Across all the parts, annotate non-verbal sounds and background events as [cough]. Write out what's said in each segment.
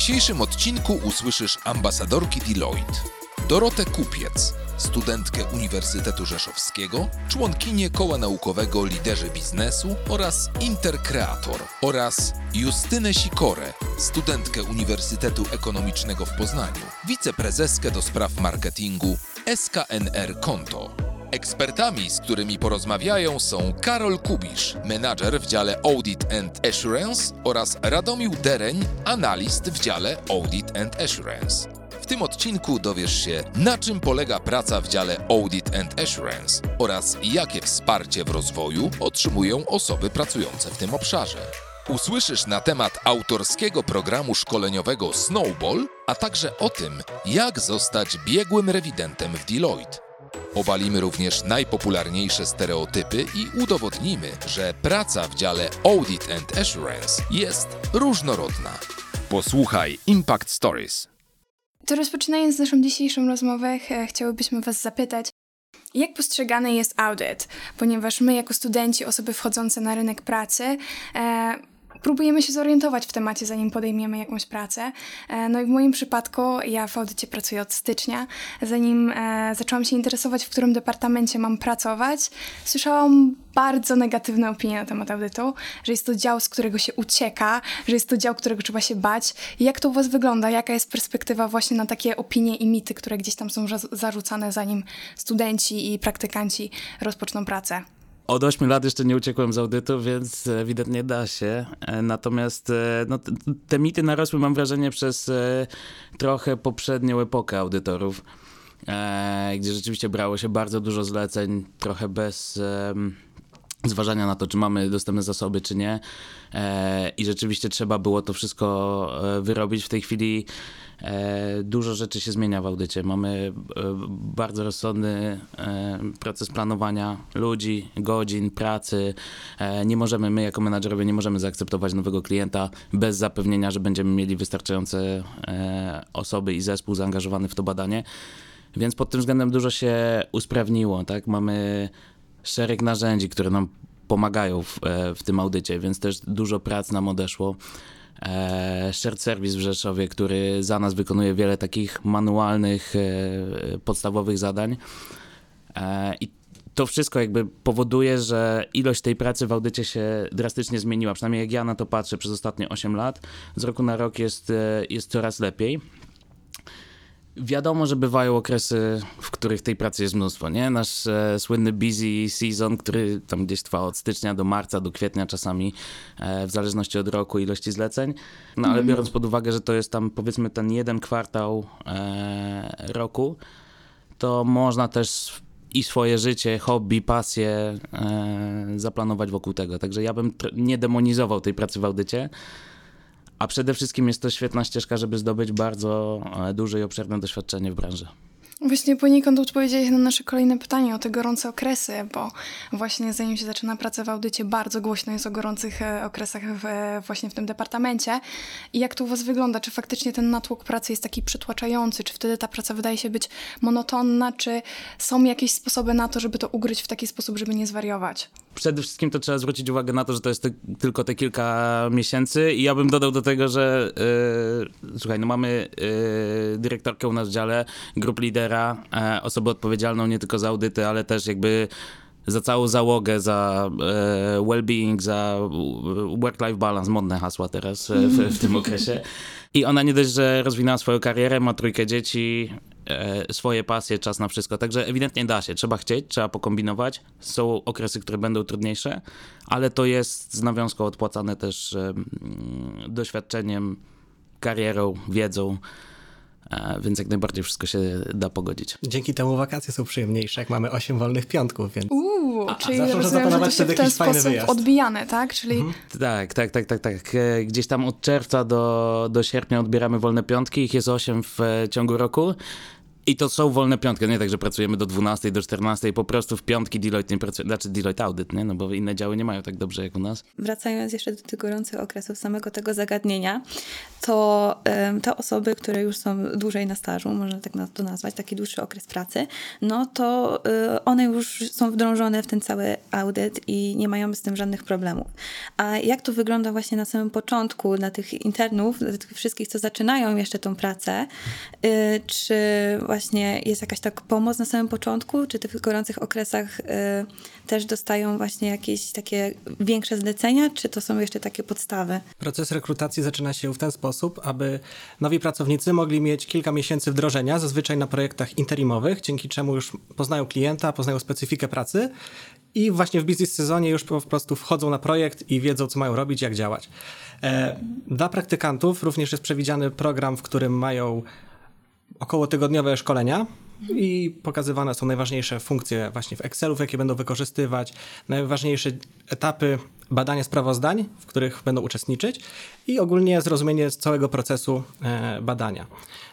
Dzisiejszym odcinku usłyszysz ambasadorki Deloitte, Dorotę Kupiec, studentkę Uniwersytetu Rzeszowskiego, członkinię Koła Naukowego Liderzy Biznesu oraz Interkreator oraz Justynę Sikorę, studentkę Uniwersytetu Ekonomicznego w Poznaniu, wiceprezeskę do spraw marketingu SKNR Konto. Ekspertami, z którymi porozmawiają są Karol Kubisz, menadżer w dziale Audit and Assurance oraz Radomił Dereń, analist w dziale Audit and Assurance. W tym odcinku dowiesz się, na czym polega praca w dziale Audit and Assurance oraz jakie wsparcie w rozwoju otrzymują osoby pracujące w tym obszarze. Usłyszysz na temat autorskiego programu szkoleniowego Snowball, a także o tym, jak zostać biegłym rewidentem w Deloitte. Obalimy również najpopularniejsze stereotypy i udowodnimy, że praca w dziale Audit and Assurance jest różnorodna. Posłuchaj Impact Stories. To rozpoczynając naszą dzisiejszą rozmowę, ch- chciałybyśmy Was zapytać, jak postrzegany jest audyt? Ponieważ my, jako studenci, osoby wchodzące na rynek pracy, e, próbujemy się zorientować w temacie, zanim podejmiemy jakąś pracę. E, no i w moim przypadku, ja w audycie pracuję od stycznia. Zanim e, zaczęłam się interesować, w którym departamencie mam pracować, słyszałam bardzo negatywne opinie na temat audytu, że jest to dział, z którego się ucieka, że jest to dział, którego trzeba się bać. Jak to u Was wygląda? Jaka jest perspektywa właśnie na takie opinie i mity, które gdzieś tam są za- zarzucane, zanim studenci i praktykanci rozpoczną pracę? Od 8 lat jeszcze nie uciekłem z audytu, więc ewidentnie da się. E, Natomiast e, no, te mity narosły, mam wrażenie, przez e, trochę poprzednią epokę audytorów, gdzie rzeczywiście brało się bardzo dużo zleceń, trochę bez zważania na to, czy mamy dostępne zasoby, czy nie. I rzeczywiście trzeba było to wszystko wyrobić. W tej chwili dużo rzeczy się zmienia w audycie. Mamy e, bardzo rozsądny e, proces planowania ludzi, godzin, pracy. E, nie możemy, my jako menadżerowie nie możemy zaakceptować nowego klienta bez zapewnienia, że będziemy mieli wystarczające e, osoby i zespół zaangażowany w to badanie. Więc pod tym względem dużo się usprawniło, tak? Mamy szereg narzędzi, które nam pomagają w, e, w tym audycie, więc też dużo prac nam odeszło. E, Shared Service w Rzeszowie, który za nas wykonuje wiele takich manualnych, e, podstawowych zadań. E, I to wszystko jakby powoduje, że ilość tej pracy w audycie się drastycznie zmieniła. Przynajmniej jak ja na to patrzę przez ostatnie 8 lat, z roku na rok jest, jest coraz lepiej. Wiadomo, że bywają okresy, w których tej pracy jest mnóstwo, nie? Nasz e, słynny busy season, który tam gdzieś trwa od stycznia do marca, do kwietnia czasami, e, w zależności od roku, ilości zleceń. No ale biorąc pod uwagę, że to jest tam powiedzmy ten jeden kwartał e, roku, to można też i swoje życie, hobby, pasję e, zaplanować wokół tego. Także ja bym nie demonizował tej pracy w audycie. A przede wszystkim jest to świetna ścieżka, żeby zdobyć bardzo e, duże i obszerne doświadczenie w branży. Właśnie poniekąd odpowiedziałeś na nasze kolejne pytanie o te gorące okresy, bo właśnie zanim się zaczyna praca w audycie, bardzo głośno jest o gorących e, okresach w, e, właśnie w tym departamencie. I jak to u Was wygląda? Czy faktycznie ten natłok pracy jest taki przytłaczający? Czy wtedy ta praca wydaje się być monotonna? Czy są jakieś sposoby na to, żeby to ugryźć w taki sposób, żeby nie zwariować? Przede wszystkim to trzeba zwrócić uwagę na to, że to jest te, tylko te kilka miesięcy i ja bym dodał do tego, że yy, słuchaj, no mamy yy, dyrektorkę u nas w dziale, grup lidera, e, osobę odpowiedzialną nie tylko za audyty, ale też jakby za całą załogę, za e, well-being, za e, work-life balance, modne hasła teraz e, w, w tym okresie. I ona nie dość, że rozwinęła swoją karierę, ma trójkę dzieci, e, swoje pasje, czas na wszystko. Także ewidentnie da się. Trzeba chcieć, trzeba pokombinować. Są okresy, które będą trudniejsze, ale to jest z nawiązką odpłacane też e, mm, doświadczeniem, karierą, wiedzą. E, Więc jak najbardziej wszystko się da pogodzić. Dzięki temu wakacje są przyjemniejsze, jak mamy 8 wolnych piątków, więc Uuu, czyli zawsze można rozumiem, że to zaplanować się w ten jakiś fajny sposób wyjazd. odbijane, tak? Czyli Tak, tak, tak, tak, tak. E, Gdzieś tam od czerwca do, do sierpnia odbieramy wolne piątki, ich jest 8 w e, ciągu roku. I to są wolne piątki, nie tak, że pracujemy do 12, do 14, po prostu w piątki Deloitte nie pracuje, znaczy Deloitte Audit, nie? No bo inne działy nie mają tak dobrze jak u nas. Wracając jeszcze do tych gorących okresów samego tego zagadnienia, to em, te osoby, które już są dłużej na stażu, można tak to nazwać, taki dłuższy okres pracy, no to y, one już są wdrążone w ten cały audyt i nie mają z tym żadnych problemów. A jak to wygląda właśnie na samym początku dla tych internów, dla tych wszystkich, co zaczynają jeszcze tą pracę, y, czy właśnie jest jakaś tak pomoc na samym początku, czy w tych gorących okresach y, też dostają właśnie jakieś takie większe zlecenia, czy to są jeszcze takie podstawy? proces rekrutacji zaczyna się w ten sposób, aby nowi pracownicy mogli mieć kilka miesięcy wdrożenia, zazwyczaj na projektach interimowych, dzięki czemu już poznają klienta, poznają specyfikę pracy i właśnie w biznes sezonie już po prostu wchodzą na projekt i wiedzą, co mają robić, jak działać. E, dla praktykantów również jest przewidziany program, w którym mają około tygodniowe szkolenia i pokazywane są najważniejsze funkcje właśnie w Excelu, jakie będą wykorzystywać, najważniejsze etapy badania sprawozdań, w których będą uczestniczyć i ogólnie zrozumienie całego procesu e, badania.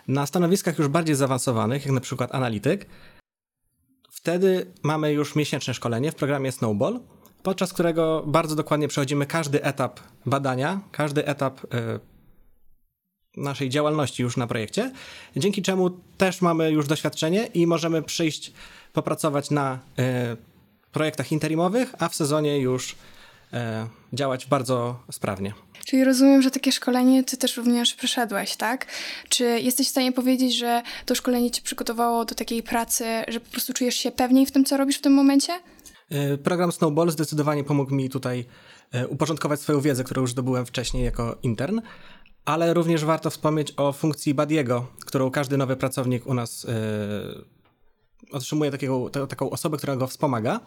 Na stanowiskach już bardziej zaawansowanych, jak na przykład analityk, wtedy mamy już miesięczne szkolenie w programie Snowball, podczas którego bardzo dokładnie przechodzimy każdy etap badania, każdy etap e, naszej działalności już na projekcie, dzięki czemu też mamy już doświadczenie i możemy przyjść, popracować na e, projektach interimowych, a w sezonie już e, działać bardzo sprawnie. Czyli rozumiem, że takie szkolenie ty też również przeszedłeś, tak? Czy jesteś w stanie powiedzieć, że to szkolenie cię przygotowało do takiej pracy, że po prostu czujesz się pewniej w tym, co robisz w tym momencie? E, Program Snowball zdecydowanie pomógł mi tutaj uporządkować swoją wiedzę, którą już zdobyłem wcześniej jako intern, ale również warto wspomnieć o funkcji Badiego, którą każdy nowy pracownik u nas e, otrzymuje takiego, ta, taką osobę, która go wspomaga,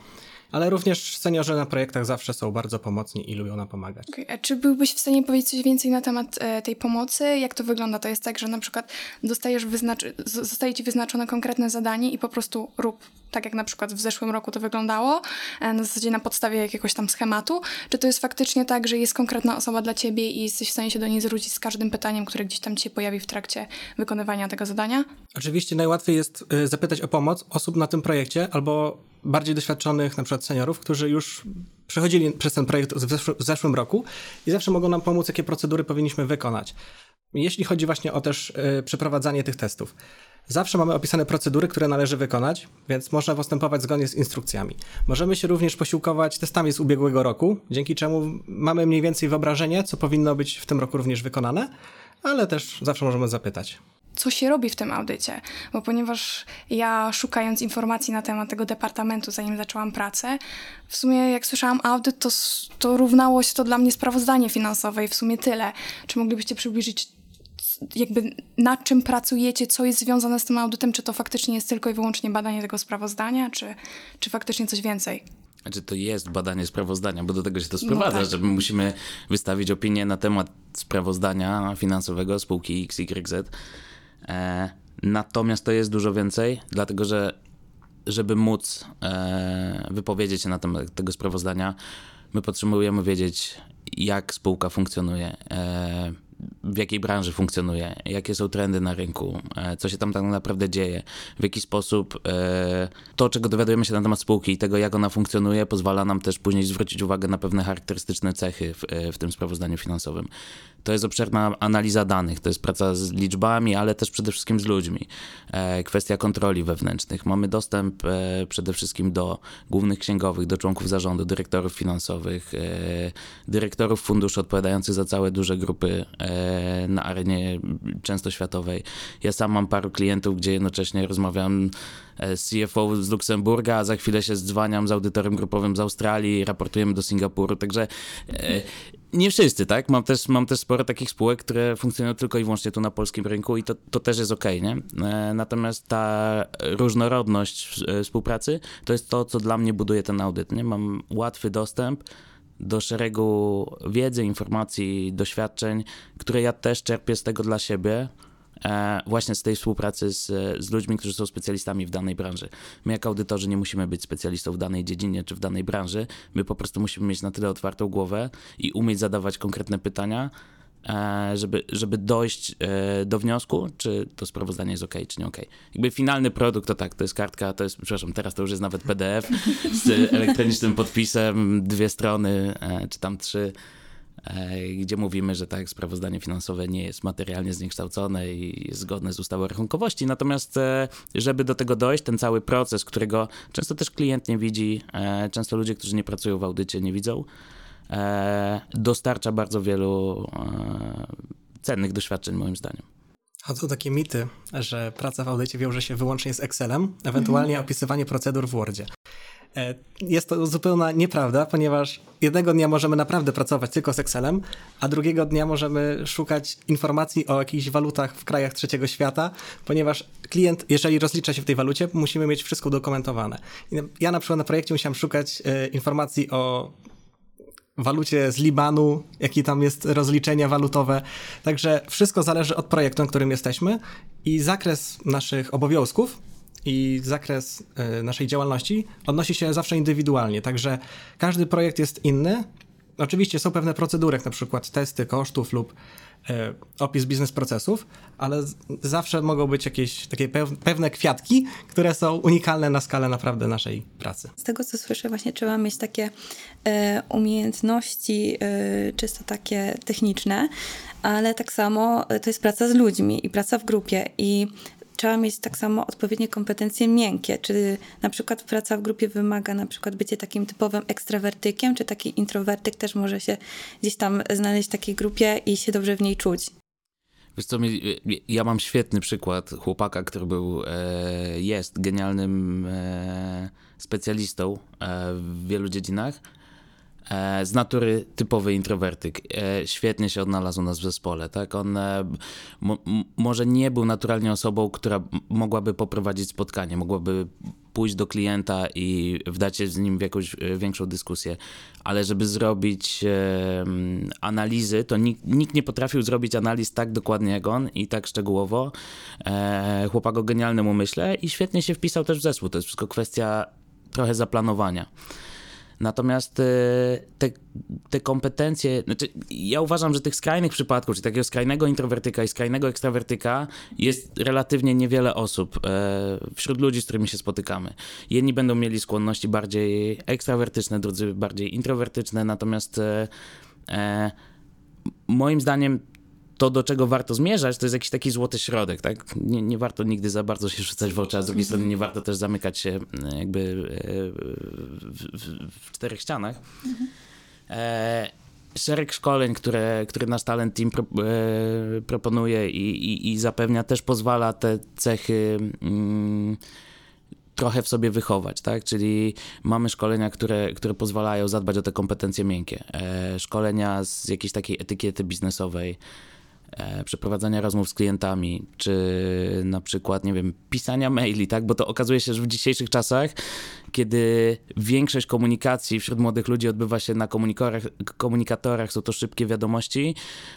ale również seniorzy na projektach zawsze są bardzo pomocni i lubią nam pomagać. Okej, A czy byłbyś w stanie powiedzieć coś więcej na temat e, tej pomocy? Jak to wygląda? To jest tak, że na przykład dostajesz wyznacz- z- zostaje ci wyznaczone konkretne zadanie i po prostu rób tak, jak na przykład w zeszłym roku to wyglądało, e, na zasadzie na podstawie jakiegoś tam schematu? Czy to jest faktycznie tak, że jest konkretna osoba dla ciebie i jesteś w stanie się do niej zwrócić z każdym pytaniem, które gdzieś tam ci się pojawi w trakcie wykonywania tego zadania? Oczywiście najłatwiej jest y, zapytać o pomoc osób na tym projekcie albo bardziej doświadczonych, na przykład seniorów, którzy już przechodzili przez ten projekt w, w zeszłym roku i zawsze mogą nam pomóc, jakie procedury powinniśmy wykonać. Jeśli chodzi właśnie o też y, przeprowadzanie tych testów. Zawsze mamy opisane procedury, które należy wykonać, więc można postępować zgodnie z instrukcjami. Możemy się również posiłkować testami z ubiegłego roku, dzięki czemu mamy mniej więcej wyobrażenie, co powinno być w tym roku również wykonane, ale też zawsze możemy zapytać. co się robi w tym audycie, bo ponieważ ja szukając informacji na temat tego departamentu, zanim zaczęłam pracę, w sumie jak słyszałam audyt, to, to równało się to dla mnie sprawozdanie finansowe i w sumie tyle. Czy moglibyście przybliżyć jakby nad czym pracujecie, co jest związane z tym audytem, czy to faktycznie jest tylko i wyłącznie badanie tego sprawozdania, czy, czy faktycznie coś więcej? Znaczy to jest badanie sprawozdania, bo do tego się to sprowadza, tak. że my musimy wystawić opinię na temat sprawozdania finansowego spółki XYZ. E, natomiast to jest dużo więcej, dlatego że żeby móc e, wypowiedzieć się na temat tego sprawozdania, my potrzebujemy wiedzieć, jak spółka funkcjonuje, e, w jakiej branży funkcjonuje, jakie są trendy na rynku, e, co się tam tak naprawdę dzieje, w jaki sposób e, to, czego dowiadujemy się na temat spółki i tego, jak ona funkcjonuje, pozwala nam też później zwrócić uwagę na pewne charakterystyczne cechy w, e, w tym sprawozdaniu finansowym. To jest obszerna analiza danych, to jest praca z liczbami, ale też przede wszystkim z ludźmi. Kwestia kontroli wewnętrznych. Mamy dostęp przede wszystkim do głównych księgowych, do członków zarządu, dyrektorów finansowych, dyrektorów funduszy odpowiadających za całe duże grupy na arenie często światowej. Ja sam mam paru klientów, gdzie jednocześnie rozmawiam e, z CFO z Luksemburga, a za chwilę się zdzwaniam z audytorem grupowym z Australii, raportujemy do Singapuru, także e, nie wszyscy, tak? Mam też, mam też sporo takich spółek, które funkcjonują tylko i wyłącznie tu na polskim rynku i to, to też jest okej, okay, nie? E, natomiast ta różnorodność e, współpracy to jest to, co dla mnie buduje ten audyt, nie? Mam łatwy dostęp do szeregu wiedzy, informacji, doświadczeń, które ja też czerpię z tego dla siebie, E, właśnie z tej współpracy z, z ludźmi, którzy są specjalistami w danej branży. My jako audytorzy nie musimy być specjalistą w danej dziedzinie czy w danej branży, my po prostu musimy mieć na tyle otwartą głowę i umieć zadawać konkretne pytania, żeby, żeby dojść e, do wniosku, czy to sprawozdanie jest ok, czy nie ok. Jakby finalny produkt to tak, to jest kartka, to jest, przepraszam, teraz to już jest nawet PDF z [laughs] elektronicznym podpisem, dwie strony, czy tam trzy E, gdzie mówimy, że tak, sprawozdanie finansowe nie jest materialnie zniekształcone i jest zgodne z ustawą rachunkowości. Natomiast, e, żeby do tego dojść, ten cały proces, którego często też klient nie widzi, e, często ludzie, którzy nie pracują w audycie, nie widzą, dostarcza bardzo wielu cennych doświadczeń, moim zdaniem. Chodzą takie mity, że praca w audycie wiąże się wyłącznie z Excelem, ewentualnie mhm. opisywanie procedur w Wordzie. E, jest to zupełna nieprawda, ponieważ jednego dnia możemy naprawdę pracować tylko z Excelem, a drugiego dnia możemy szukać informacji o jakichś walutach w krajach trzeciego świata, ponieważ klient, jeżeli rozlicza się w tej walucie, musimy mieć wszystko udokumentowane. Ja na przykład na projekcie musiałem szukać e, informacji o walucie z Libanu, jakie tam jest rozliczenia walutowe. Także wszystko zależy od projektu, na którym jesteśmy i zakres naszych obowiązków i zakres e, naszej działalności odnosi się zawsze indywidualnie, także każdy projekt jest inny. Oczywiście są pewne procedury, jak na przykład testy kosztów lub e, opis biznes procesów, ale zawsze mogą być jakieś takie pewne kwiatki, które są unikalne na skalę naprawdę naszej pracy. Z tego co słyszę, właśnie trzeba mieć takie e, umiejętności czysto takie techniczne, ale tak samo to jest praca z ludźmi i praca w grupie i trzeba mieć tak samo odpowiednie kompetencje miękkie. Czy na przykład praca w grupie wymaga na przykład bycie takim typowym ekstrawertykiem, czy taki introwertyk też może się gdzieś tam znaleźć w takiej grupie i się dobrze w niej czuć? Wiesz co, ja mam świetny przykład chłopaka, który był, e, jest genialnym e, specjalistą e, w wielu dziedzinach, z natury typowy introwertyk. E, świetnie się odnalazł u nas w zespole. Tak? On e, może nie był naturalnie osobą, która mogłaby poprowadzić spotkanie, mogłaby pójść do klienta i wdać się z nim w jakąś większą dyskusję, ale żeby zrobić analizy, to nikt, nikt, nie potrafił zrobić analiz tak dokładnie jak on i tak szczegółowo. chłopak o genialnym umyśle i świetnie się wpisał też w zespół. To jest wszystko kwestia trochę zaplanowania. Natomiast e, te, te kompetencje, znaczy ja uważam, że tych skrajnych przypadków, czyli takiego skrajnego introwertyka i skrajnego ekstrawertyka jest relatywnie niewiele osób e, wśród ludzi, z którymi się spotykamy. Jedni będą mieli skłonności bardziej ekstrawertyczne, drudzy bardziej introwertyczne, natomiast e, moim zdaniem to, do czego warto zmierzać, to jest jakiś taki złoty środek, tak? Nie, nie warto nigdy za bardzo się rzucać w oczy, a z drugiej strony nie warto też zamykać się e, jakby e, w, w, w czterech ścianach. E, szereg szkoleń, które, które nasz talent team pro, e, proponuje i, i, i, zapewnia, też pozwala te cechy mm, trochę w sobie wychować, tak? Czyli mamy szkolenia, które, które pozwalają zadbać o te kompetencje miękkie. E, szkolenia z jakiejś takiej etykiety biznesowej, przeprowadzania rozmów z klientami, czy na przykład, nie wiem, pisania maili, tak? Bo to okazuje się, że w dzisiejszych czasach, kiedy większość komunikacji wśród młodych ludzi odbywa się na komunikatorach, komunikatorach są to szybkie wiadomości,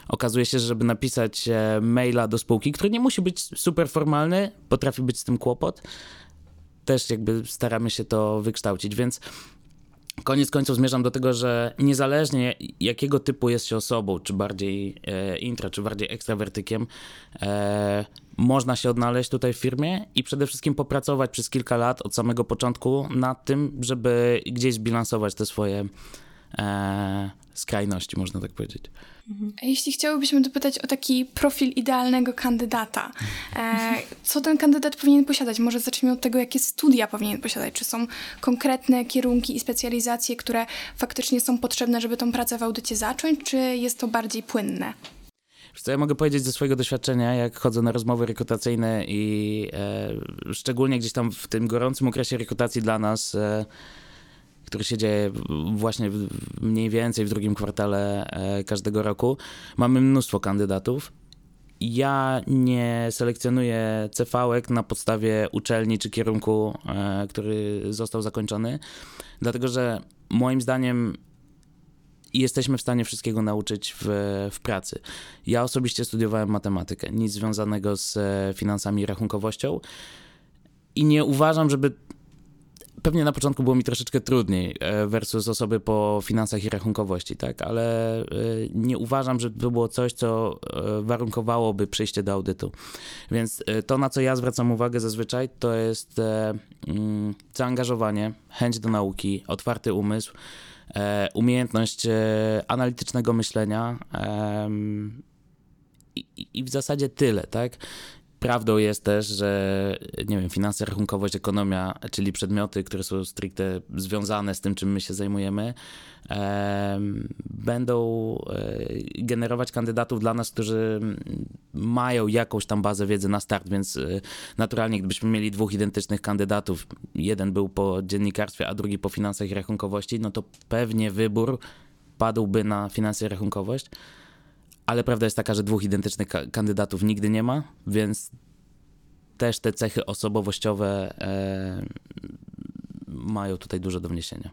okazuje się, że żeby napisać e, maila do spółki, który nie musi być super formalny, potrafi być z tym kłopot, też jakby staramy się to wykształcić, więc koniec końców zmierzam do tego, że niezależnie jakiego typu jest się osobą, czy bardziej e, intra, czy bardziej ekstrawertykiem, e, można się odnaleźć tutaj w firmie i przede wszystkim popracować przez kilka lat od samego początku nad tym, żeby gdzieś zbilansować te swoje e, skrajności, można tak powiedzieć. A jeśli chciałybyśmy dopytać o taki profil idealnego kandydata, e, co ten kandydat powinien posiadać? Może zacznijmy od tego, jakie studia powinien posiadać. Czy są konkretne kierunki i specjalizacje, które faktycznie są potrzebne, żeby tą pracę w audycie zacząć, czy jest to bardziej płynne? Co ja mogę powiedzieć ze swojego doświadczenia, jak chodzę na rozmowy rekrutacyjne i e, szczególnie gdzieś tam w tym gorącym okresie rekrutacji dla nas, e, który się dzieje właśnie mniej więcej w drugim kwartale e, każdego roku, mamy mnóstwo kandydatów. Ja nie selekcjonuję CV-ek na podstawie uczelni czy kierunku, e, który został zakończony, dlatego że moim zdaniem jesteśmy w stanie wszystkiego nauczyć w, w pracy. Ja osobiście studiowałem matematykę, nic związanego z e, finansami i rachunkowością i nie uważam, żeby pewnie na początku było mi troszeczkę trudniej e, versus osoby po finansach i rachunkowości, tak, ale e, nie uważam, że to było coś, co warunkowałoby przyjście do audytu. Więc to, na co ja zwracam uwagę zazwyczaj, to jest mm, zaangażowanie, chęć do nauki, otwarty umysł, E, umiejętność e, analitycznego myślenia i w zasadzie tyle, tak? Prawdą jest też, że nie wiem, finanse, rachunkowość, ekonomia, czyli przedmioty, które są stricte związane z tym, czym my się zajmujemy, e, będą generować kandydatów dla nas, którzy mają jakąś tam bazę wiedzy na start, więc e, naturalnie, gdybyśmy mieli dwóch identycznych kandydatów, jeden był po dziennikarstwie, a drugi po finansach i rachunkowości, no to pewnie wybór padłby na finanse i rachunkowość ale prawda jest taka, że dwóch identycznych kandydatów nigdy nie ma, więc też te cechy osobowościowe e, mają tutaj dużo do wniesienia.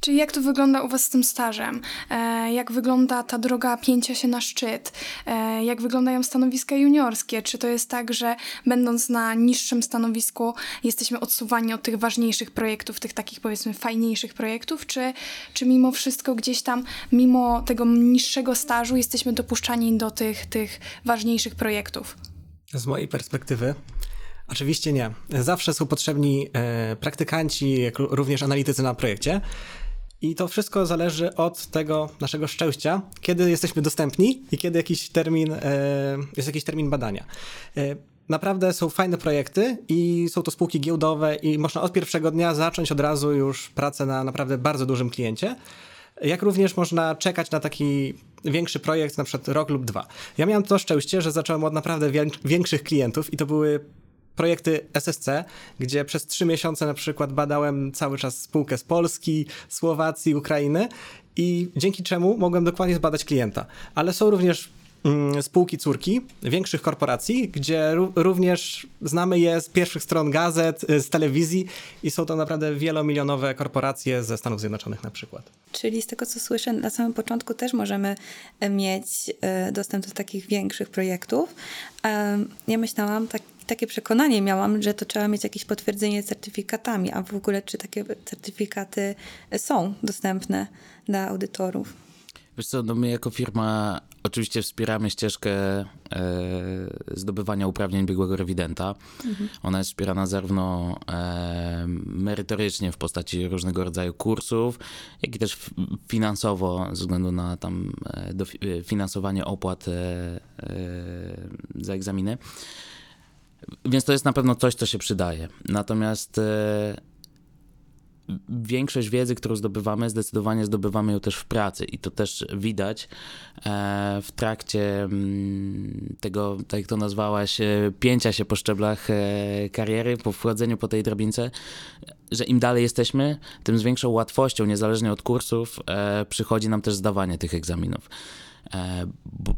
Czyli jak to wygląda u Was z tym stażem? E, jak wygląda ta droga pięcia się na szczyt? E, jak wyglądają stanowiska juniorskie? Czy to jest tak, że będąc na niższym stanowisku jesteśmy odsuwani od tych ważniejszych projektów, tych takich powiedzmy fajniejszych projektów? Czy, czy mimo wszystko gdzieś tam, mimo tego niższego stażu jesteśmy dopuszczani do tych, tych ważniejszych projektów? Z mojej perspektywy Oczywiście nie. Zawsze są potrzebni e, praktykanci, jak również analitycy na projekcie. I to wszystko zależy od tego naszego szczęścia, kiedy jesteśmy dostępni i kiedy jakiś termin, e, jest jakiś termin badania. E, naprawdę są fajne projekty i są to spółki giełdowe i można od pierwszego dnia zacząć od razu już pracę na naprawdę bardzo dużym kliencie. Jak również można czekać na taki większy projekt, na przykład rok lub dwa. Ja miałem to szczęście, że zacząłem od naprawdę większych klientów i to były projekty SSC, gdzie przez trzy miesiące na przykład badałem cały czas spółkę z Polski, Słowacji, Ukrainy i dzięki czemu mogłem dokładnie zbadać klienta. Ale są również mm, spółki córki większych korporacji, gdzie również znamy je z pierwszych stron gazet, y, z telewizji i są to naprawdę wielomilionowe korporacje ze Stanów Zjednoczonych na przykład. Czyli z tego co słyszę, na samym początku też możemy e, mieć e, dostęp do takich większych projektów. Ja myślałam, tak takie przekonanie miałam, że to trzeba mieć jakieś potwierdzenie certyfikatami, a w ogóle czy takie certyfikaty są dostępne dla audytorów? Wiesz co, no my jako firma oczywiście wspieramy ścieżkę e, zdobywania uprawnień biegłego rewidenta. Mhm. Ona jest wspierana zarówno e, merytorycznie w postaci różnego rodzaju kursów, jak i też finansowo ze względu na tam e, finansowanie opłat e, e, za egzaminy. Więc to jest na pewno coś, co się przydaje. Natomiast e, większość wiedzy, którą zdobywamy, zdecydowanie zdobywamy ją też w pracy i to też widać e, w trakcie mm, tego, tak jak to nazwałaś, e, pięcia się po szczeblach kariery, po wchodzeniu po tej drabince, że im dalej jesteśmy, tym z większą łatwością, niezależnie od kursów, przychodzi nam też zdawanie tych egzaminów. E,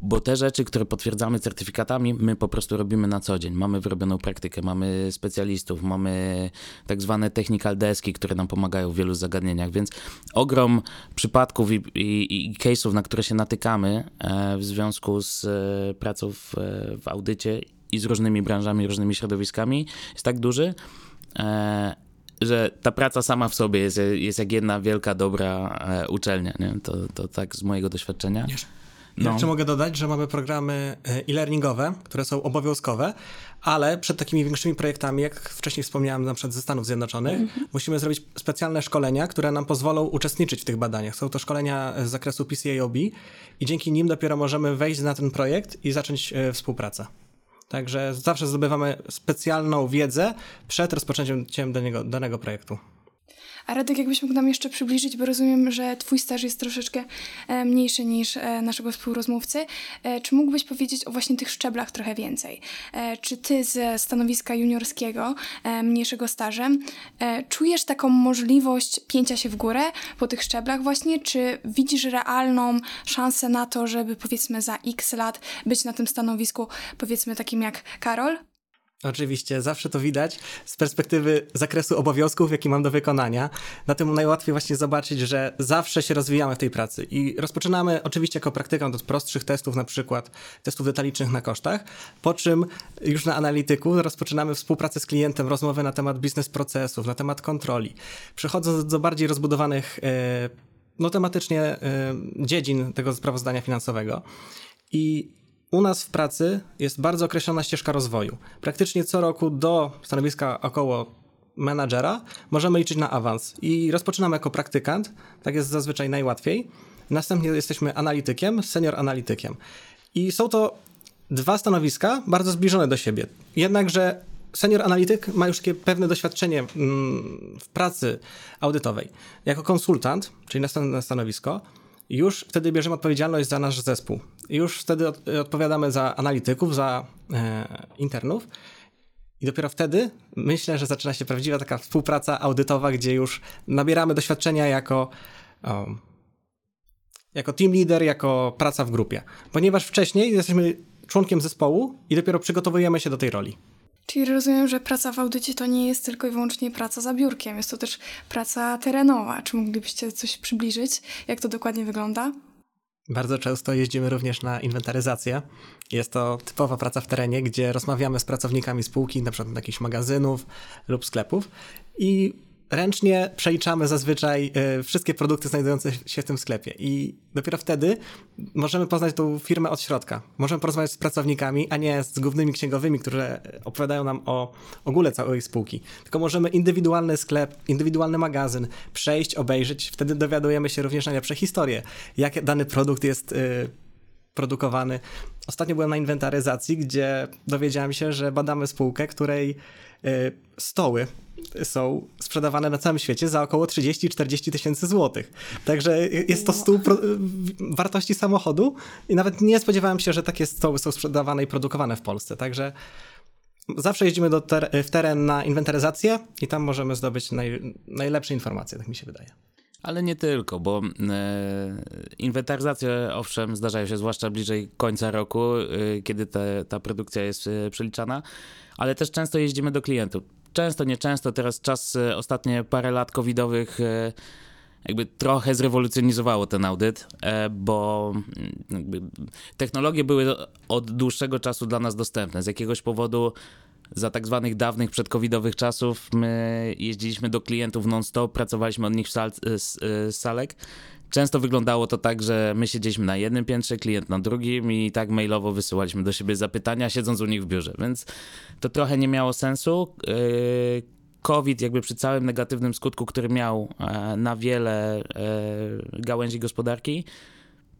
bo, te rzeczy, które potwierdzamy certyfikatami, my po prostu robimy na co dzień. Mamy wyrobioną praktykę, mamy specjalistów, mamy tak zwane technical deski, które nam pomagają w wielu zagadnieniach, więc ogrom przypadków i, i, i case'ów, na które się natykamy e, w związku z e, pracą w, w audycie i z różnymi branżami, różnymi środowiskami jest tak duży, że ta praca sama w sobie jest, jest jak jedna wielka, dobra uczelnia. Nie? To, to tak z mojego doświadczenia. No. Jeszcze mogę dodać, że mamy programy e, e-learningowe, które są obowiązkowe, ale przed takimi większymi projektami, jak wcześniej wspomniałem, na przykład ze Stanów Zjednoczonych, mhm. musimy zrobić specjalne szkolenia, które nam pozwolą uczestniczyć w tych badaniach. Są to szkolenia z zakresu PCAOB i dzięki nim dopiero możemy wejść na ten projekt i zacząć e, współpracę. Także zawsze zdobywamy specjalną wiedzę przed rozpoczęciem danego, danego projektu. A Radek, jakbyś mógł nam jeszcze przybliżyć, bo rozumiem, że twój staż jest troszeczkę e, mniejszy niż e, naszego współrozmówcy. E, czy mógłbyś powiedzieć o właśnie tych szczeblach trochę więcej? Czy ty ze stanowiska juniorskiego, mniejszego stażem, czujesz taką możliwość pięcia się w górę po tych szczeblach właśnie? Czy widzisz realną szansę na to, żeby powiedzmy za x lat być na tym stanowisku, powiedzmy takim jak Karol? Oczywiście, zawsze to widać z perspektywy zakresu obowiązków, jaki mam do wykonania. Na tym najłatwiej właśnie zobaczyć, że zawsze się rozwijamy w tej pracy i rozpoczynamy oczywiście jako praktykant od prostszych testów, na przykład testów detalicznych na kosztach, po czym już na analityku rozpoczynamy współpracę z klientem, rozmowy na temat biznes procesów, na temat kontroli. Przechodząc do bardziej rozbudowanych e, no, tematycznie e, dziedzin tego sprawozdania finansowego i u nas w pracy jest bardzo określona ścieżka rozwoju. Praktycznie co roku do stanowiska około menadżera możemy liczyć na awans i rozpoczynamy jako praktykant, tak jest zazwyczaj najłatwiej. Następnie jesteśmy analitykiem, senior analitykiem. I są to dwa stanowiska bardzo zbliżone do siebie. Jednakże senior analityk ma już takie pewne doświadczenie mm, w pracy audytowej. Jako konsultant, czyli następne stanowisko, już wtedy bierzemy odpowiedzialność za nasz zespół. Już wtedy od, odpowiadamy za analityków, za e, internów. I dopiero wtedy myślę, że zaczyna się prawdziwa taka współpraca audytowa, gdzie już nabieramy doświadczenia jako, jako team leader, jako praca w grupie. Ponieważ wcześniej jesteśmy członkiem zespołu i dopiero przygotowujemy się do tej roli. Czyli rozumiem, że praca w audycie to nie jest tylko i wyłącznie praca za biurkiem, jest to też praca terenowa. Czy moglibyście coś przybliżyć, jak to dokładnie wygląda? Bardzo często jeździmy również na inwentaryzację. Jest to typowa praca w terenie, gdzie rozmawiamy z pracownikami spółki, na przykład jakichś magazynów lub sklepów i ręcznie przeliczamy zazwyczaj y, wszystkie produkty znajdujące się w tym sklepie i dopiero wtedy możemy poznać tą firmę od środka. Możemy porozmawiać z pracownikami, a nie z głównymi księgowymi, którzy opowiadają nam o ogóle całej spółki. Tylko możemy indywidualny sklep, indywidualny magazyn przejść, obejrzeć. Wtedy dowiadujemy się również najlepsze historie, jak dany produkt jest y, produkowany. Ostatnio byłem na inwentaryzacji, gdzie dowiedziałem się, że badamy spółkę, której stoły są sprzedawane na całym świecie za około 30-40 tysięcy złotych. Także jest to stół wartości samochodu i nawet nie spodziewałem się, że takie stoły są sprzedawane i produkowane w Polsce. Także zawsze jeździmy do ter w teren na inwentaryzację i tam możemy zdobyć naj najlepsze informacje, tak mi się wydaje. Ale nie tylko, bo e, inwentaryzacje owszem zdarzają się zwłaszcza bliżej końca roku, e, kiedy te, ta produkcja jest e, przeliczana, ale też często jeździmy do klientów często, nieczęsto, teraz czas, ostatnie parę lat covidowych jakby trochę zrewolucjonizowało ten audyt, bo mm, technologie były od dłuższego czasu dla nas dostępne. Z jakiegoś powodu za tak zwanych dawnych przedcovidowych czasów my jeździliśmy do klientów non-stop, pracowaliśmy od nich w sal, salek Często wyglądało to tak, że my siedzieliśmy na jednym piętrze, klient na drugim i tak mailowo wysyłaliśmy do siebie zapytania, siedząc u nich w biurze, więc to trochę nie miało sensu. Yy, COVID, jakby przy całym negatywnym skutku, który miał e, na wiele e, gałęzi gospodarki,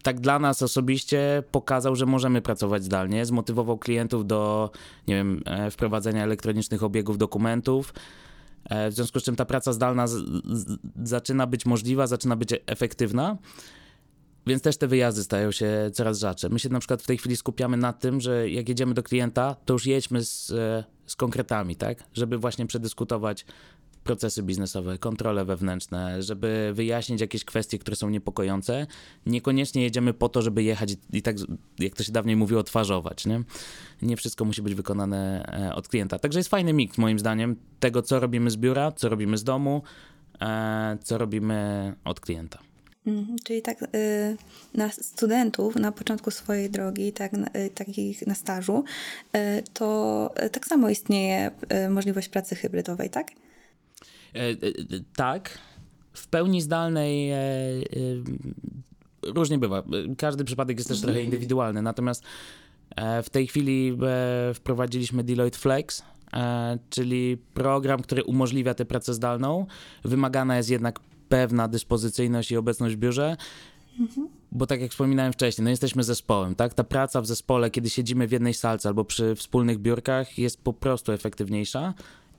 tak dla nas osobiście pokazał, że możemy pracować zdalnie, zmotywował klientów do, nie wiem, e, wprowadzenia elektronicznych obiegów dokumentów, E, w związku z czym ta praca zdalna z, z, zaczyna być możliwa, zaczyna być efektywna. Więc też te wyjazdy stają się coraz rzadsze. My się na przykład w tej chwili skupiamy na tym, że jak jedziemy do klienta, to już jedźmy z, e, z konkretami, tak? Żeby właśnie przedyskutować procesy biznesowe, kontrole wewnętrzne, żeby wyjaśnić jakieś kwestie, które są niepokojące. Niekoniecznie jedziemy po to, żeby jechać i, tak, jak to się dawniej mówiło, twarzować. Nie? nie wszystko musi być wykonane e, od klienta. Także jest fajny miks, moim zdaniem, tego, co robimy z biura, co robimy z domu, e, co robimy od klienta. Mhm, czyli tak y, na studentów na początku swojej drogi, tak, y, takich na stażu, y, to tak samo istnieje możliwość pracy hybrydowej, tak? E, e, tak. W pełni zdalnej e, różnie bywa. Każdy przypadek jest też trochę indywidualny. Natomiast w tej chwili wprowadziliśmy Deloitte Flex, czyli program, który umożliwia tę pracę zdalną. Wymagana jest jednak pewna dyspozycyjność i obecność w biurze. Bo tak jak wspominałem wcześniej, no jesteśmy zespołem, tak? Ta praca w zespole, kiedy siedzimy w jednej salce albo przy wspólnych biurkach, jest po prostu efektywniejsza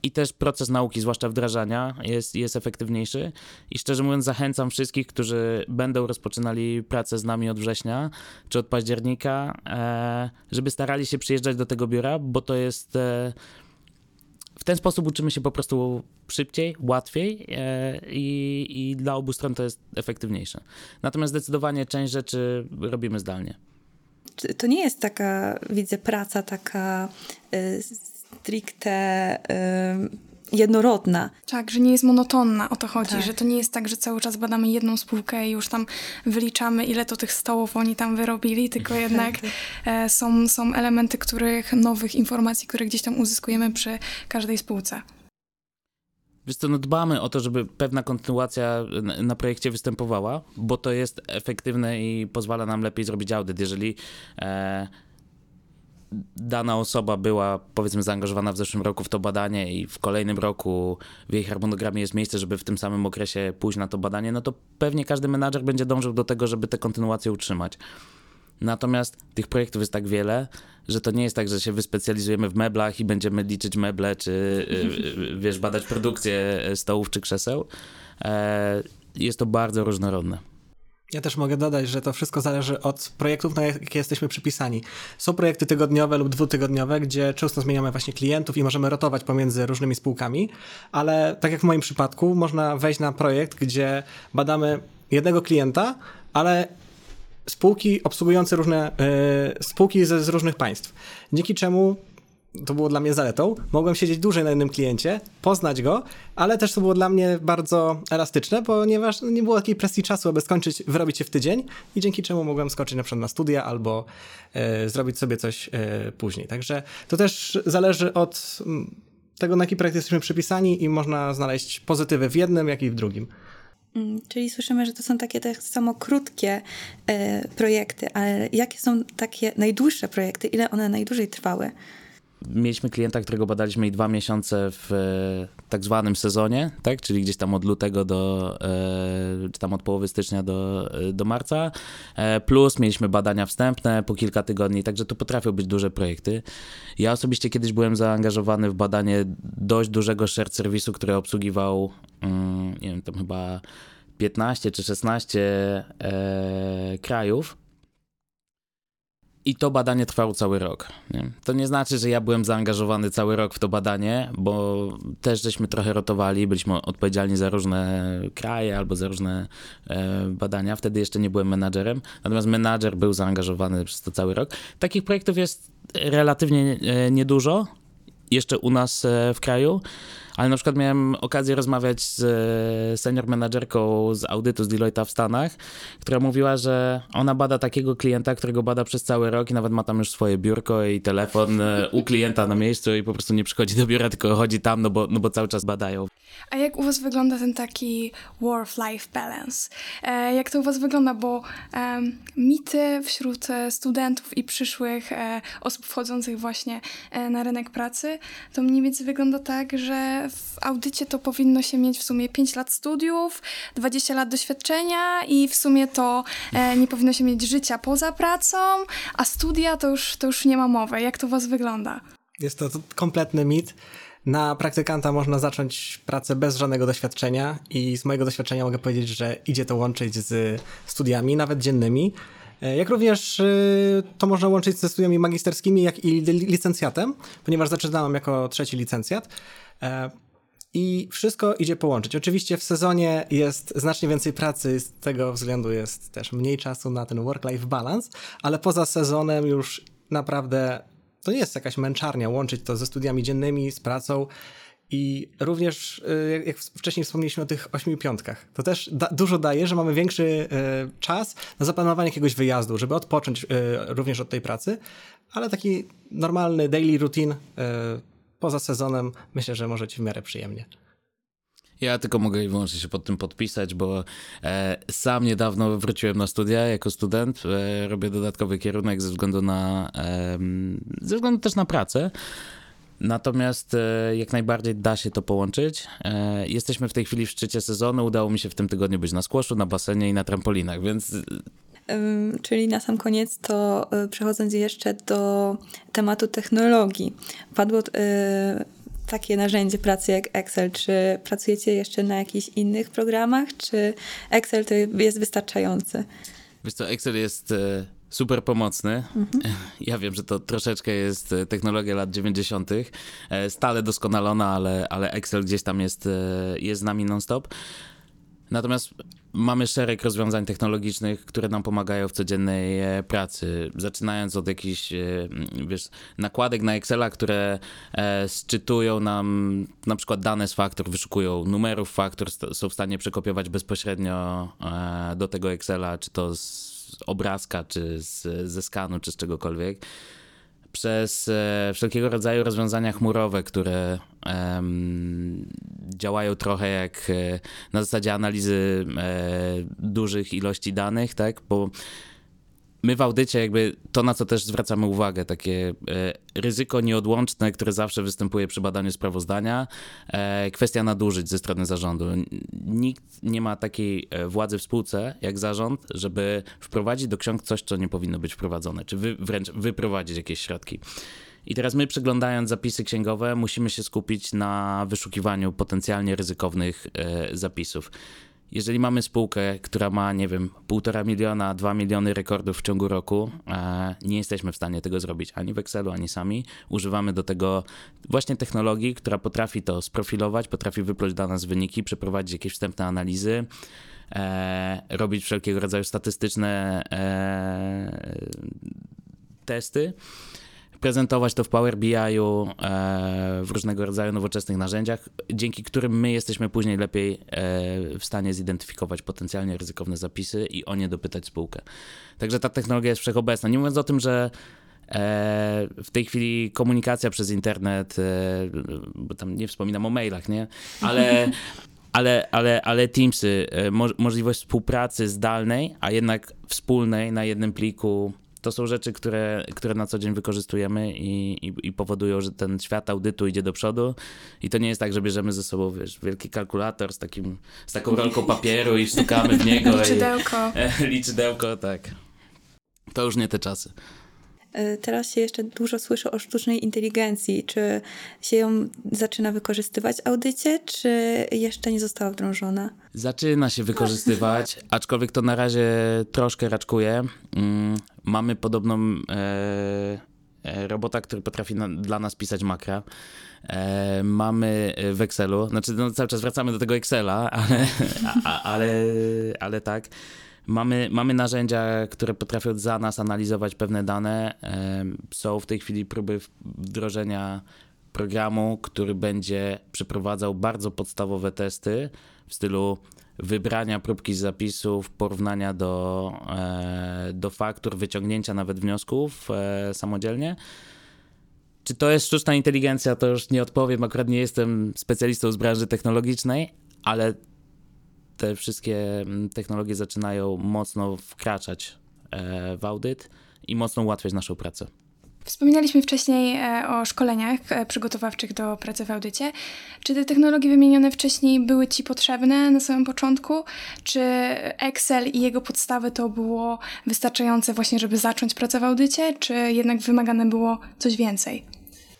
i też proces nauki, zwłaszcza wdrażania, jest, jest efektywniejszy. I szczerze mówiąc, zachęcam wszystkich, którzy będą rozpoczynali pracę z nami od września czy od października, e, żeby starali się przyjeżdżać do tego biura, bo to jest. E, w ten sposób uczymy się po prostu szybciej, łatwiej e, i, i dla obu stron to jest efektywniejsze. Natomiast zdecydowanie część rzeczy robimy zdalnie. To nie jest taka, widzę, praca taka stricte y, jednorodna. Tak, że nie jest monotonna, o to chodzi, Tak. że to nie jest tak, że cały czas badamy jedną spółkę i już tam wyliczamy, ile to tych stołów oni tam wyrobili, tylko [laughs] jednak e, są, są elementy, których, nowych informacji, które gdzieś tam uzyskujemy przy każdej spółce. Wiesz co, no dbamy o to, żeby pewna kontynuacja na, na projekcie występowała, bo to jest efektywne i pozwala nam lepiej zrobić audyt. Jeżeli e, dana osoba była, powiedzmy, zaangażowana w zeszłym roku w to badanie i w kolejnym roku w jej harmonogramie jest miejsce, żeby w tym samym okresie pójść na to badanie, no to pewnie każdy menadżer będzie dążył do tego, żeby tę kontynuację utrzymać. Natomiast tych projektów jest tak wiele, że to nie jest tak, że się wyspecjalizujemy w meblach i będziemy liczyć meble, czy y, y, wiesz, badać produkcję stołów czy krzeseł. E, Jest to bardzo różnorodne. Ja też mogę dodać, że to wszystko zależy od projektów, na jakie jesteśmy przypisani. Są projekty tygodniowe lub dwutygodniowe, gdzie często zmieniamy właśnie klientów i możemy rotować pomiędzy różnymi spółkami, ale tak jak w moim przypadku, można wejść na projekt, gdzie badamy jednego klienta, ale spółki obsługujące różne y, spółki z, z różnych państw. Dzięki czemu to było dla mnie zaletą. Mogłem siedzieć dłużej na jednym kliencie, poznać go, ale też to było dla mnie bardzo elastyczne, ponieważ nie było takiej presji czasu, aby skończyć, wyrobić się w tydzień i dzięki czemu mogłem skoczyć na przykład na studia albo e, zrobić sobie coś e, później. Także to też zależy od mm, tego, na jaki projekt jesteśmy przypisani i można znaleźć pozytywy w jednym, jak i w drugim. Mm, Czyli słyszymy, że to są takie tak samo krótkie e, projekty, ale jakie są takie najdłuższe projekty? Ile one najdłużej trwały? Mieliśmy klienta, którego badaliśmy i dwa miesiące w e, tak zwanym sezonie, tak? czyli gdzieś tam od lutego do, e, czy tam od połowy stycznia do, e, do marca, plus mieliśmy badania wstępne po kilka tygodni, także to potrafią być duże projekty. Ja osobiście kiedyś byłem zaangażowany w badanie dość dużego shared serwisu, który obsługiwał, mm, nie wiem, tam chyba 15 czy 16 e, krajów. I to badanie trwało cały rok. Nie? To nie znaczy, że ja byłem zaangażowany cały rok w to badanie, bo też żeśmy trochę rotowali, byliśmy odpowiedzialni za różne kraje albo za różne e, badania. Wtedy jeszcze nie byłem menadżerem, natomiast menadżer był zaangażowany przez to cały rok. Takich projektów jest relatywnie e, niedużo jeszcze u nas e, w kraju. Ale na przykład miałem okazję rozmawiać z e, senior menadżerką z audytu z Deloitte'a w Stanach, która mówiła, że ona bada takiego klienta, którego bada przez cały rok i nawet ma tam już swoje biurko i telefon e, u klienta na miejscu i po prostu nie przychodzi do biura, tylko chodzi tam, no bo, no bo cały czas badają. A jak u Was wygląda ten taki work-life balance? E, jak to u Was wygląda? Bo e, mity wśród studentów i przyszłych osób wchodzących właśnie na rynek pracy, to mniej więcej wygląda tak, że w audycie to powinno się mieć w sumie 5 lat studiów, 20 lat doświadczenia i w sumie to e, nie powinno się mieć życia poza pracą, a studia to już, to już nie ma mowy. Jak to u Was wygląda? Jest to, kompletny mit. Na praktykanta można zacząć pracę bez żadnego doświadczenia i z mojego doświadczenia mogę powiedzieć, że idzie to łączyć z studiami, nawet dziennymi. E, Jak również y, to można łączyć ze studiami magisterskimi, jak i li- licencjatem, ponieważ zaczynałem jako trzeci licencjat. E, I wszystko idzie połączyć. Oczywiście w sezonie jest znacznie więcej pracy, z tego względu jest też mniej czasu na ten work-life balance, ale poza sezonem już naprawdę to nie jest jakaś męczarnia łączyć to ze studiami dziennymi, z pracą. I również, y, jak- wcześniej wspomnieliśmy o tych ośmiu piątkach, to też da, dużo daje, że mamy większy y, czas na zaplanowanie jakiegoś wyjazdu, żeby odpocząć również od tej pracy, ale taki normalny daily routine poza sezonem myślę, że możecie w miarę przyjemnie. Ja tylko mogę i wyłącznie się pod tym podpisać, bo e, sam niedawno wróciłem na studia jako student. E, robię dodatkowy kierunek ze względu na, em, ze względu też na pracę. Natomiast e, jak najbardziej da się to połączyć. E, jesteśmy w tej chwili w szczycie sezonu. Udało mi się w tym tygodniu być na squashu, na basenie i na trampolinach, więc Czyli na sam koniec to y, przechodząc jeszcze do tematu technologii. Padło y, takie narzędzie pracy jak Excel. Czy pracujecie jeszcze na jakichś innych programach, czy Excel to jest wystarczający? Wiesz co, Excel jest e, super pomocny. [laughs] Ja wiem, że to troszeczkę jest e, technologia lat 90., e, stale doskonalona, ale, ale Excel gdzieś tam jest, e, jest z nami non-stop. Natomiast mamy szereg rozwiązań technologicznych, które nam pomagają w codziennej e, pracy. Zaczynając od jakichś, e, wiesz, nakładek na Excela, które e, sczytują nam na przykład dane z faktur, wyszukują numerów faktur, są w stanie przekopiować bezpośrednio e, do tego Excela, czy to z obrazka, czy z, ze skanu, czy z czegokolwiek przez e, wszelkiego rodzaju rozwiązania chmurowe, które działają trochę jak e, na zasadzie analizy e, dużych ilości danych, tak? Bo my w audycie jakby to, na co też zwracamy uwagę, takie e, ryzyko nieodłączne, które zawsze występuje przy badaniu sprawozdania, kwestia nadużyć ze strony zarządu. Nikt nie ma takiej władzy w spółce jak zarząd, żeby wprowadzić do ksiąg coś, co nie powinno być wprowadzone, czy wy, wręcz wyprowadzić jakieś środki. I teraz my, przeglądając zapisy księgowe, musimy się skupić na wyszukiwaniu potencjalnie ryzykownych e, zapisów. Jeżeli mamy spółkę, która ma, nie wiem, półtora miliona, dwa miliony rekordów w ciągu roku, e, nie jesteśmy w stanie tego zrobić ani w Excelu, ani sami. Używamy do tego właśnie technologii, która potrafi to sprofilować, potrafi wypluć dla nas wyniki, przeprowadzić jakieś wstępne analizy, e, robić wszelkiego rodzaju statystyczne e, testy prezentować to w Power BI-u, e, w różnego rodzaju nowoczesnych narzędziach, dzięki którym my jesteśmy później lepiej e, w stanie zidentyfikować potencjalnie ryzykowne zapisy i o nie dopytać spółkę. Także ta technologia jest wszechobecna. Nie mówiąc o tym, że e, w tej chwili komunikacja przez internet, bo tam nie wspominam o mailach, nie? Ale, [laughs] ale, ale, ale Teamsy, mo możliwość współpracy zdalnej, a jednak wspólnej na jednym pliku, to są rzeczy, które, które na co dzień wykorzystujemy i, i, i powodują, że ten świat audytu idzie do przodu. I to nie jest tak, że bierzemy ze sobą wiesz, wielki kalkulator z, takim, z taką rolką papieru i stukamy w niego. [laughs] Liczydełko. I, liczydełko, [laughs] tak. To już nie te czasy. Y, Teraz się jeszcze dużo słyszy o sztucznej inteligencji. Czy się ją zaczyna wykorzystywać w audycie, czy jeszcze nie została wdrożona? Zaczyna się wykorzystywać, [laughs] aczkolwiek to na razie troszkę raczkuje. Mm, mamy podobną e, e, robota, który potrafi na, dla nas pisać makra. E, mamy w Excelu, znaczy no, cały czas wracamy do tego Excela, ale, [laughs] a, ale, ale tak. Mamy, mamy narzędzia, które potrafią za nas analizować pewne dane. Są w tej chwili próby wdrożenia programu, który będzie przeprowadzał bardzo podstawowe testy w stylu wybrania próbki z zapisów, porównania do, e, do faktur, wyciągnięcia nawet wniosków e, samodzielnie. Czy to jest sztuczna inteligencja, to już nie odpowiem. Akurat nie jestem specjalistą z branży technologicznej, ale te wszystkie mm, technologie zaczynają mocno wkraczać e, w audyt i mocno ułatwiać naszą pracę. Wspominaliśmy wcześniej e, o szkoleniach e, przygotowawczych do pracy w audycie. Czy te technologie wymienione wcześniej były Ci potrzebne na samym początku? Czy Excel i jego podstawy to było wystarczające właśnie, żeby zacząć pracę w audycie? Czy jednak wymagane było coś więcej?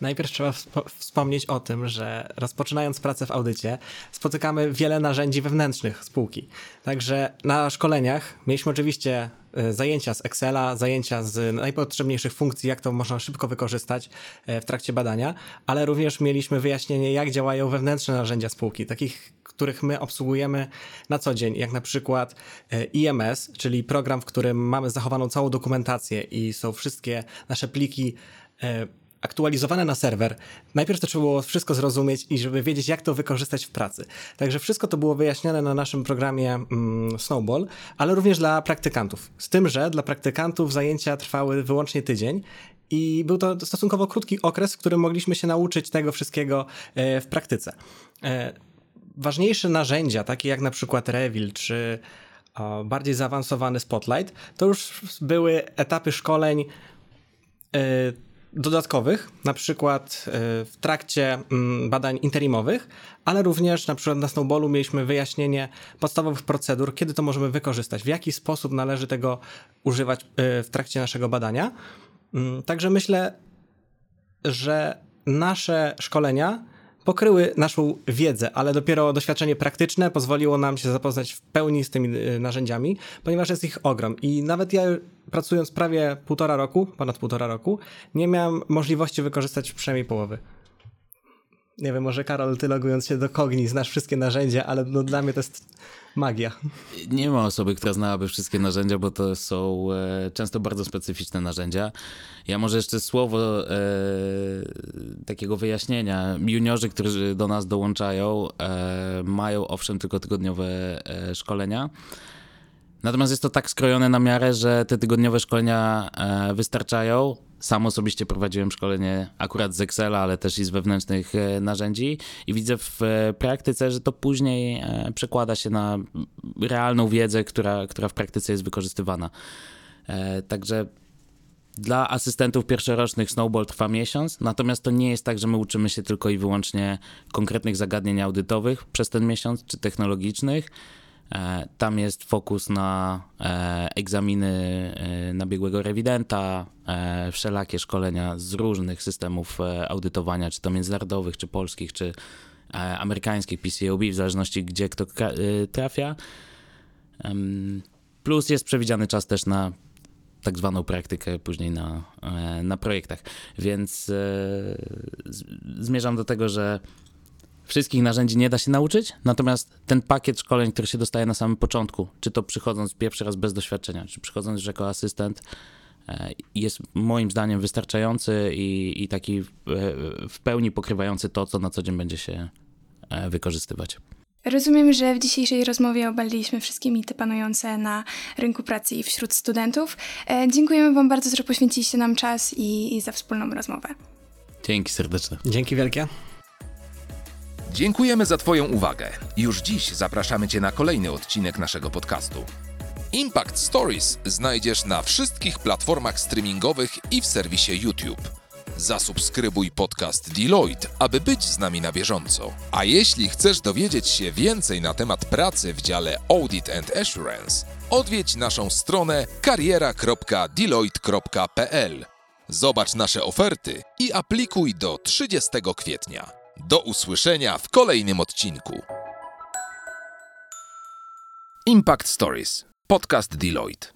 Najpierw trzeba wspo- wspomnieć o tym, że rozpoczynając pracę w audycie, spotykamy wiele narzędzi wewnętrznych spółki. Także na szkoleniach mieliśmy oczywiście e, zajęcia z Excela, zajęcia z najpotrzebniejszych funkcji, jak to można szybko wykorzystać e, w trakcie badania, ale również mieliśmy wyjaśnienie, jak działają wewnętrzne narzędzia spółki, takich, których my obsługujemy na co dzień, jak na przykład e, IMS, czyli program, w którym mamy zachowaną całą dokumentację i są wszystkie nasze pliki aktualizowane na serwer. Najpierw to trzeba było wszystko zrozumieć i żeby wiedzieć, jak to wykorzystać w pracy. Także wszystko to było wyjaśnione na naszym programie mm, Snowball, ale również dla praktykantów. Z tym, że dla praktykantów zajęcia trwały wyłącznie tydzień i był to stosunkowo krótki okres, w którym mogliśmy się nauczyć tego wszystkiego e, w praktyce. E, ważniejsze narzędzia, takie jak na przykład Revil czy bardziej zaawansowany Spotlight, to już były etapy szkoleń e, dodatkowych, na przykład e, w trakcie mm, badań interimowych, ale również na przykład na Snowballu mieliśmy wyjaśnienie podstawowych procedur, kiedy to możemy wykorzystać, w jaki sposób należy tego używać e, w trakcie naszego badania. Mm, Także myślę, że nasze szkolenia pokryły naszą wiedzę, ale dopiero doświadczenie praktyczne pozwoliło nam się zapoznać w pełni z tymi y, narzędziami, ponieważ jest ich ogrom. I nawet ja pracując prawie półtora roku, ponad półtora roku, nie miałem możliwości wykorzystać przynajmniej połowy. Nie wiem, może Karol, ty logując się do Kogni, znasz wszystkie narzędzia, ale no, dla mnie to jest magia. Nie ma osoby, która znałaby wszystkie narzędzia, bo to są e, często bardzo specyficzne narzędzia. Ja może jeszcze słowo e, takiego wyjaśnienia. Juniorzy, którzy do nas dołączają, e, mają owszem tylko tygodniowe e, szkolenia. Natomiast jest to tak skrojone na miarę, że te tygodniowe szkolenia e, wystarczają. Sam osobiście prowadziłem szkolenie akurat z Excela, ale też i z wewnętrznych e, narzędzi i widzę w e, praktyce, że to później przekłada się na realną wiedzę, która, która w praktyce jest wykorzystywana. Także dla asystentów pierwszorocznych Snowball trwa miesiąc, natomiast to nie jest tak, że my uczymy się tylko i wyłącznie konkretnych zagadnień audytowych przez ten miesiąc, czy technologicznych. E, tam jest fokus na e, egzaminy e, na biegłego rewidenta, wszelakie szkolenia z różnych systemów audytowania, czy to międzynarodowych, czy polskich, czy amerykańskich PCOB, w zależności gdzie kto trafia. Plus jest przewidziany czas też na tak zwaną praktykę później na, na projektach. Więc zmierzam do tego, że Wszystkich narzędzi nie da się nauczyć, natomiast ten pakiet szkoleń, który się dostaje na samym początku, czy to przychodząc pierwszy raz bez doświadczenia, czy przychodząc już jako asystent, e, jest moim zdaniem wystarczający i, i taki w pełni pokrywający to, co na co dzień będzie się e, wykorzystywać. Rozumiem, że w dzisiejszej rozmowie obaliliśmy wszystkie mity panujące na rynku pracy i wśród studentów. E, dziękujemy Wam bardzo, że poświęciliście nam czas i, i za wspólną rozmowę. Dzięki serdeczne. Dzięki wielkie. Dziękujemy za Twoją uwagę. Już dziś zapraszamy Cię na kolejny odcinek naszego podcastu. Impact Stories znajdziesz na wszystkich platformach streamingowych i w serwisie YouTube. Zasubskrybuj podcast Deloitte, aby być z nami na bieżąco. A jeśli chcesz dowiedzieć się więcej na temat pracy w dziale Audit and Assurance, odwiedź naszą stronę kariera.deloitte.pl. Zobacz nasze oferty i aplikuj do 30 kwietnia. Do usłyszenia w kolejnym odcinku. Impact Stories. Podcast Deloitte.